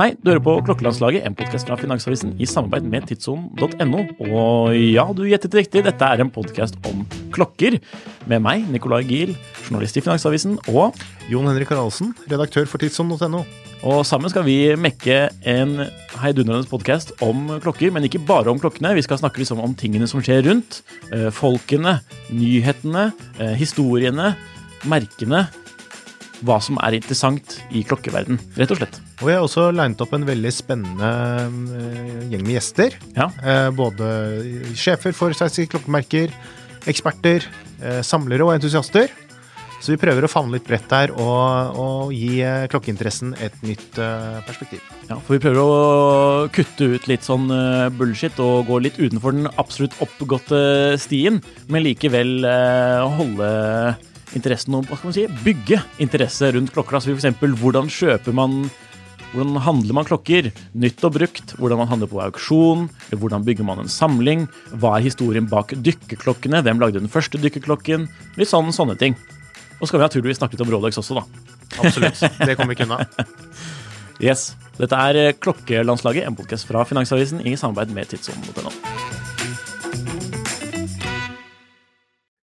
Hei, du hører på Klokkelandslaget, en podkast fra Finansavisen i samarbeid med tidssonen.no. Og ja, du gjettet riktig, dette er en podkast om klokker. Med meg, Nicolai Giel, journalist i Finansavisen, og Jon Henrik Haraldsen, redaktør for tidssonen.no. Og sammen skal vi mekke en heidundrende podkast om klokker, men ikke bare om klokkene. Vi skal snakke liksom om tingene som skjer rundt. eh, Folkene, nyhetene, eh, historiene, merkene. Hva som er interessant i klokkeverden, rett og slett. Og jeg har også linet opp en veldig spennende eh, gjeng med gjester. Ja. Eh, både sjefer for seg klokkemerker, eksperter, eh, samlere og entusiaster. Så vi prøver å favne litt bredt der og, og gi klokkeinteressen et nytt perspektiv. Ja, for vi prøver å kutte ut litt sånn bullshit og gå litt utenfor den absolutt oppgåtte stien, men likevel holde interessen om, hva skal man si, bygge interesse rundt klokker. Altså for eksempel, hvordan kjøper man hvordan handler man klokker? Nytt og brukt. Hvordan man handler på auksjon. Hvordan bygger man en samling? Hva er historien bak dykkerklokkene? Hvem lagde den første dykkerklokken? Litt sånn, sånne ting. Og så skal vi naturligvis snakke litt om Rolex også, da. Absolutt. Det kommer vi ikke unna. Yes. Dette er eh, Klokkelandslaget, en podkast fra Finansavisen i samarbeid med tidssonen.no.